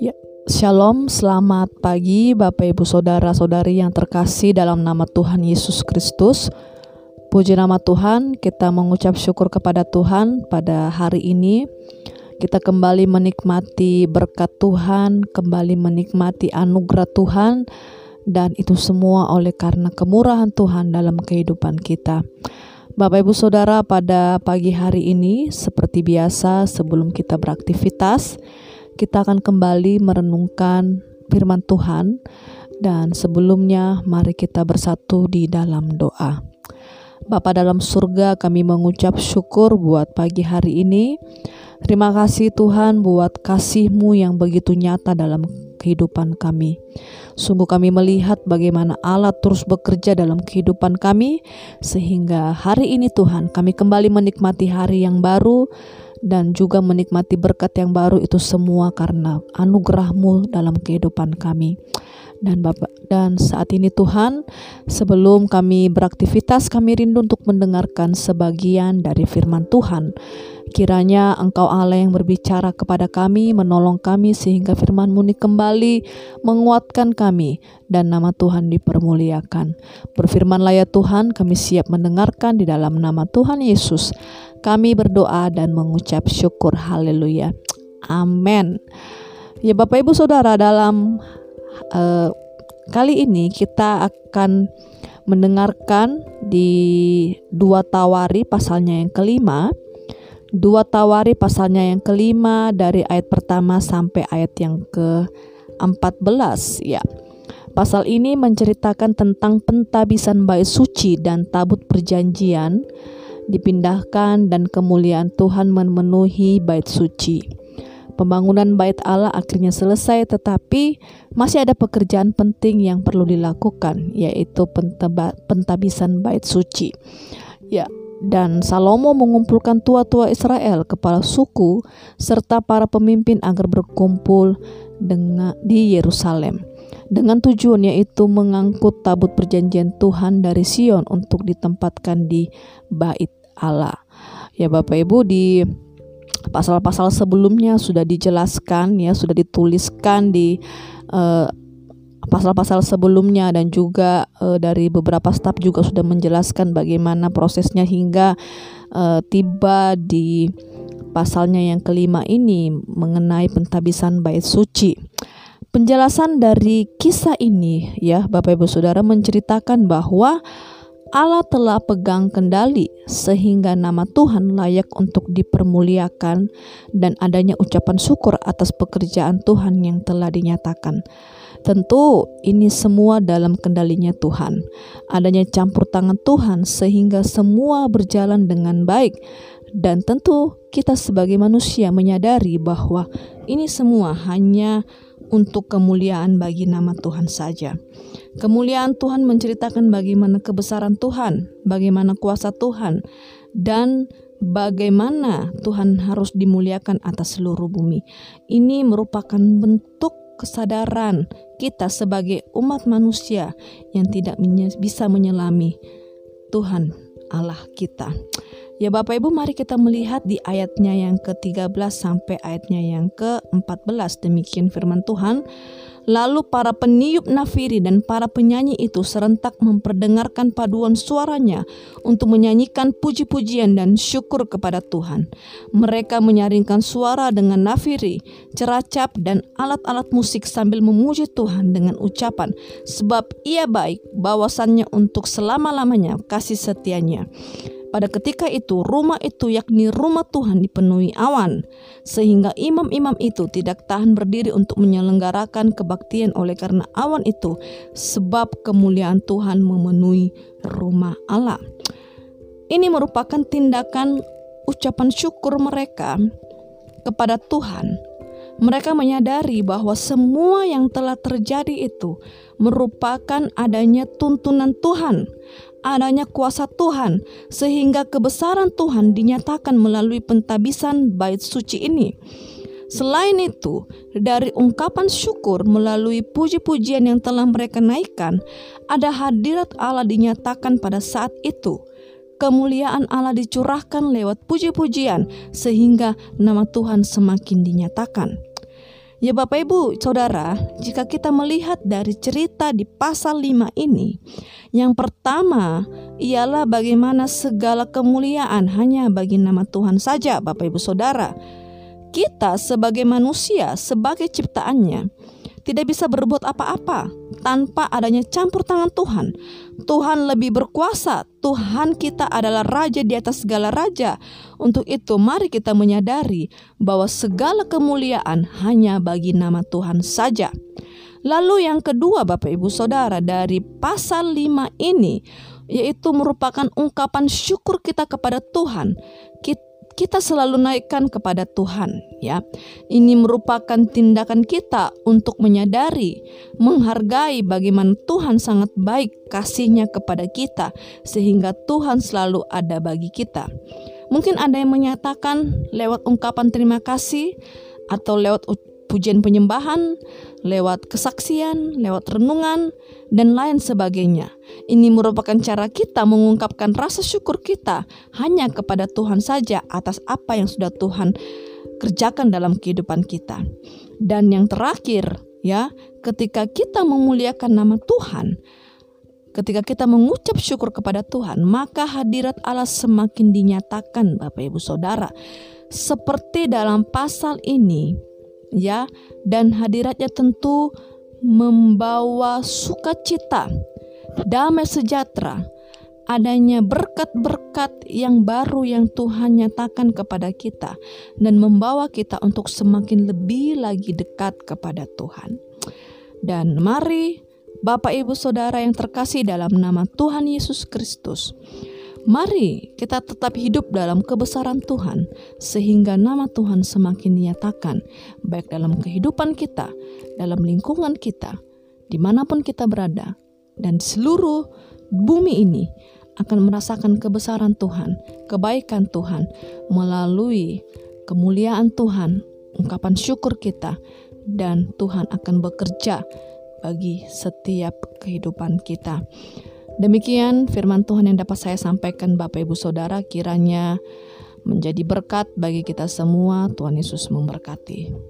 Ya, Shalom, selamat pagi Bapak Ibu Saudara-saudari yang terkasih dalam nama Tuhan Yesus Kristus. Puji nama Tuhan, kita mengucap syukur kepada Tuhan pada hari ini. Kita kembali menikmati berkat Tuhan, kembali menikmati anugerah Tuhan, dan itu semua oleh karena kemurahan Tuhan dalam kehidupan kita. Bapak Ibu Saudara, pada pagi hari ini seperti biasa sebelum kita beraktivitas, kita akan kembali merenungkan firman Tuhan dan sebelumnya mari kita bersatu di dalam doa. Bapa dalam surga kami mengucap syukur buat pagi hari ini. Terima kasih Tuhan buat kasih-Mu yang begitu nyata dalam kehidupan kami. Sungguh kami melihat bagaimana Allah terus bekerja dalam kehidupan kami sehingga hari ini Tuhan kami kembali menikmati hari yang baru dan juga menikmati berkat yang baru itu semua karena anugerahmu dalam kehidupan kami. Dan Bapak dan saat ini Tuhan, sebelum kami beraktivitas kami rindu untuk mendengarkan sebagian dari firman Tuhan. Kiranya Engkau Allah yang berbicara kepada kami, menolong kami sehingga firman-Mu kembali menguatkan kami dan nama Tuhan dipermuliakan. Berfirmanlah ya Tuhan, kami siap mendengarkan di dalam nama Tuhan Yesus. Kami berdoa dan mengucap syukur. Haleluya. Amin. Ya Bapak Ibu Saudara dalam uh, kali ini kita akan mendengarkan di dua Tawari pasalnya yang kelima. Dua Tawari pasalnya yang kelima dari ayat pertama sampai ayat yang ke-14 ya. Pasal ini menceritakan tentang pentabisan bait suci dan tabut perjanjian dipindahkan dan kemuliaan Tuhan memenuhi bait suci. Pembangunan bait Allah akhirnya selesai tetapi masih ada pekerjaan penting yang perlu dilakukan yaitu pentabisan bait suci. Ya, dan Salomo mengumpulkan tua-tua Israel, kepala suku, serta para pemimpin agar berkumpul dengan di Yerusalem dengan tujuan yaitu mengangkut tabut perjanjian Tuhan dari Sion untuk ditempatkan di bait Allah. Ya Bapak Ibu di pasal-pasal sebelumnya sudah dijelaskan ya sudah dituliskan di eh, pasal-pasal sebelumnya dan juga uh, dari beberapa staf juga sudah menjelaskan bagaimana prosesnya hingga uh, tiba di pasalnya yang kelima ini mengenai pentabisan bait suci. Penjelasan dari kisah ini ya Bapak Ibu Saudara menceritakan bahwa Allah telah pegang kendali sehingga nama Tuhan layak untuk dipermuliakan dan adanya ucapan syukur atas pekerjaan Tuhan yang telah dinyatakan. Tentu ini semua dalam kendalinya Tuhan. Adanya campur tangan Tuhan sehingga semua berjalan dengan baik dan tentu kita sebagai manusia menyadari bahwa ini semua hanya untuk kemuliaan bagi nama Tuhan saja. Kemuliaan Tuhan menceritakan bagaimana kebesaran Tuhan, bagaimana kuasa Tuhan, dan bagaimana Tuhan harus dimuliakan atas seluruh bumi. Ini merupakan bentuk kesadaran kita sebagai umat manusia yang tidak bisa menyelami Tuhan Allah kita. Ya Bapak Ibu mari kita melihat di ayatnya yang ke-13 sampai ayatnya yang ke-14 demikian firman Tuhan. Lalu para peniup nafiri dan para penyanyi itu serentak memperdengarkan paduan suaranya untuk menyanyikan puji-pujian dan syukur kepada Tuhan. Mereka menyaringkan suara dengan nafiri, ceracap, dan alat-alat musik sambil memuji Tuhan dengan ucapan, sebab ia baik, bawasannya untuk selama-lamanya kasih setianya. Pada ketika itu, rumah itu, yakni rumah Tuhan, dipenuhi awan, sehingga imam-imam itu tidak tahan berdiri untuk menyelenggarakan kebaktian oleh karena awan itu, sebab kemuliaan Tuhan memenuhi rumah Allah. Ini merupakan tindakan ucapan syukur mereka kepada Tuhan. Mereka menyadari bahwa semua yang telah terjadi itu merupakan adanya tuntunan Tuhan adanya kuasa Tuhan, sehingga kebesaran Tuhan dinyatakan melalui pentabisan bait suci ini. Selain itu, dari ungkapan syukur melalui puji-pujian yang telah mereka naikkan, ada hadirat Allah dinyatakan pada saat itu. kemuliaan Allah dicurahkan lewat puji-pujian sehingga nama Tuhan semakin dinyatakan. Ya Bapak Ibu, Saudara, jika kita melihat dari cerita di pasal 5 ini, yang pertama ialah bagaimana segala kemuliaan hanya bagi nama Tuhan saja, Bapak Ibu Saudara. Kita sebagai manusia, sebagai ciptaannya, tidak bisa berbuat apa-apa tanpa adanya campur tangan Tuhan. Tuhan lebih berkuasa. Tuhan kita adalah raja di atas segala raja. Untuk itu, mari kita menyadari bahwa segala kemuliaan hanya bagi nama Tuhan saja. Lalu yang kedua Bapak Ibu Saudara dari pasal 5 ini yaitu merupakan ungkapan syukur kita kepada Tuhan. Kita kita selalu naikkan kepada Tuhan ya. Ini merupakan tindakan kita untuk menyadari, menghargai bagaimana Tuhan sangat baik kasihnya kepada kita sehingga Tuhan selalu ada bagi kita. Mungkin ada yang menyatakan lewat ungkapan terima kasih atau lewat pujian penyembahan, lewat kesaksian, lewat renungan, dan lain sebagainya. Ini merupakan cara kita mengungkapkan rasa syukur kita hanya kepada Tuhan saja atas apa yang sudah Tuhan kerjakan dalam kehidupan kita. Dan yang terakhir, ya, ketika kita memuliakan nama Tuhan, ketika kita mengucap syukur kepada Tuhan, maka hadirat Allah semakin dinyatakan, Bapak Ibu Saudara. Seperti dalam pasal ini, ya dan hadiratnya tentu membawa sukacita, damai sejahtera, adanya berkat-berkat yang baru yang Tuhan nyatakan kepada kita dan membawa kita untuk semakin lebih lagi dekat kepada Tuhan. Dan mari Bapak Ibu Saudara yang terkasih dalam nama Tuhan Yesus Kristus, Mari kita tetap hidup dalam kebesaran Tuhan, sehingga nama Tuhan semakin dinyatakan, baik dalam kehidupan kita, dalam lingkungan kita, di mana pun kita berada, dan seluruh bumi ini akan merasakan kebesaran Tuhan, kebaikan Tuhan melalui kemuliaan Tuhan, ungkapan syukur kita, dan Tuhan akan bekerja bagi setiap kehidupan kita. Demikian firman Tuhan yang dapat saya sampaikan Bapak Ibu Saudara kiranya menjadi berkat bagi kita semua. Tuhan Yesus memberkati.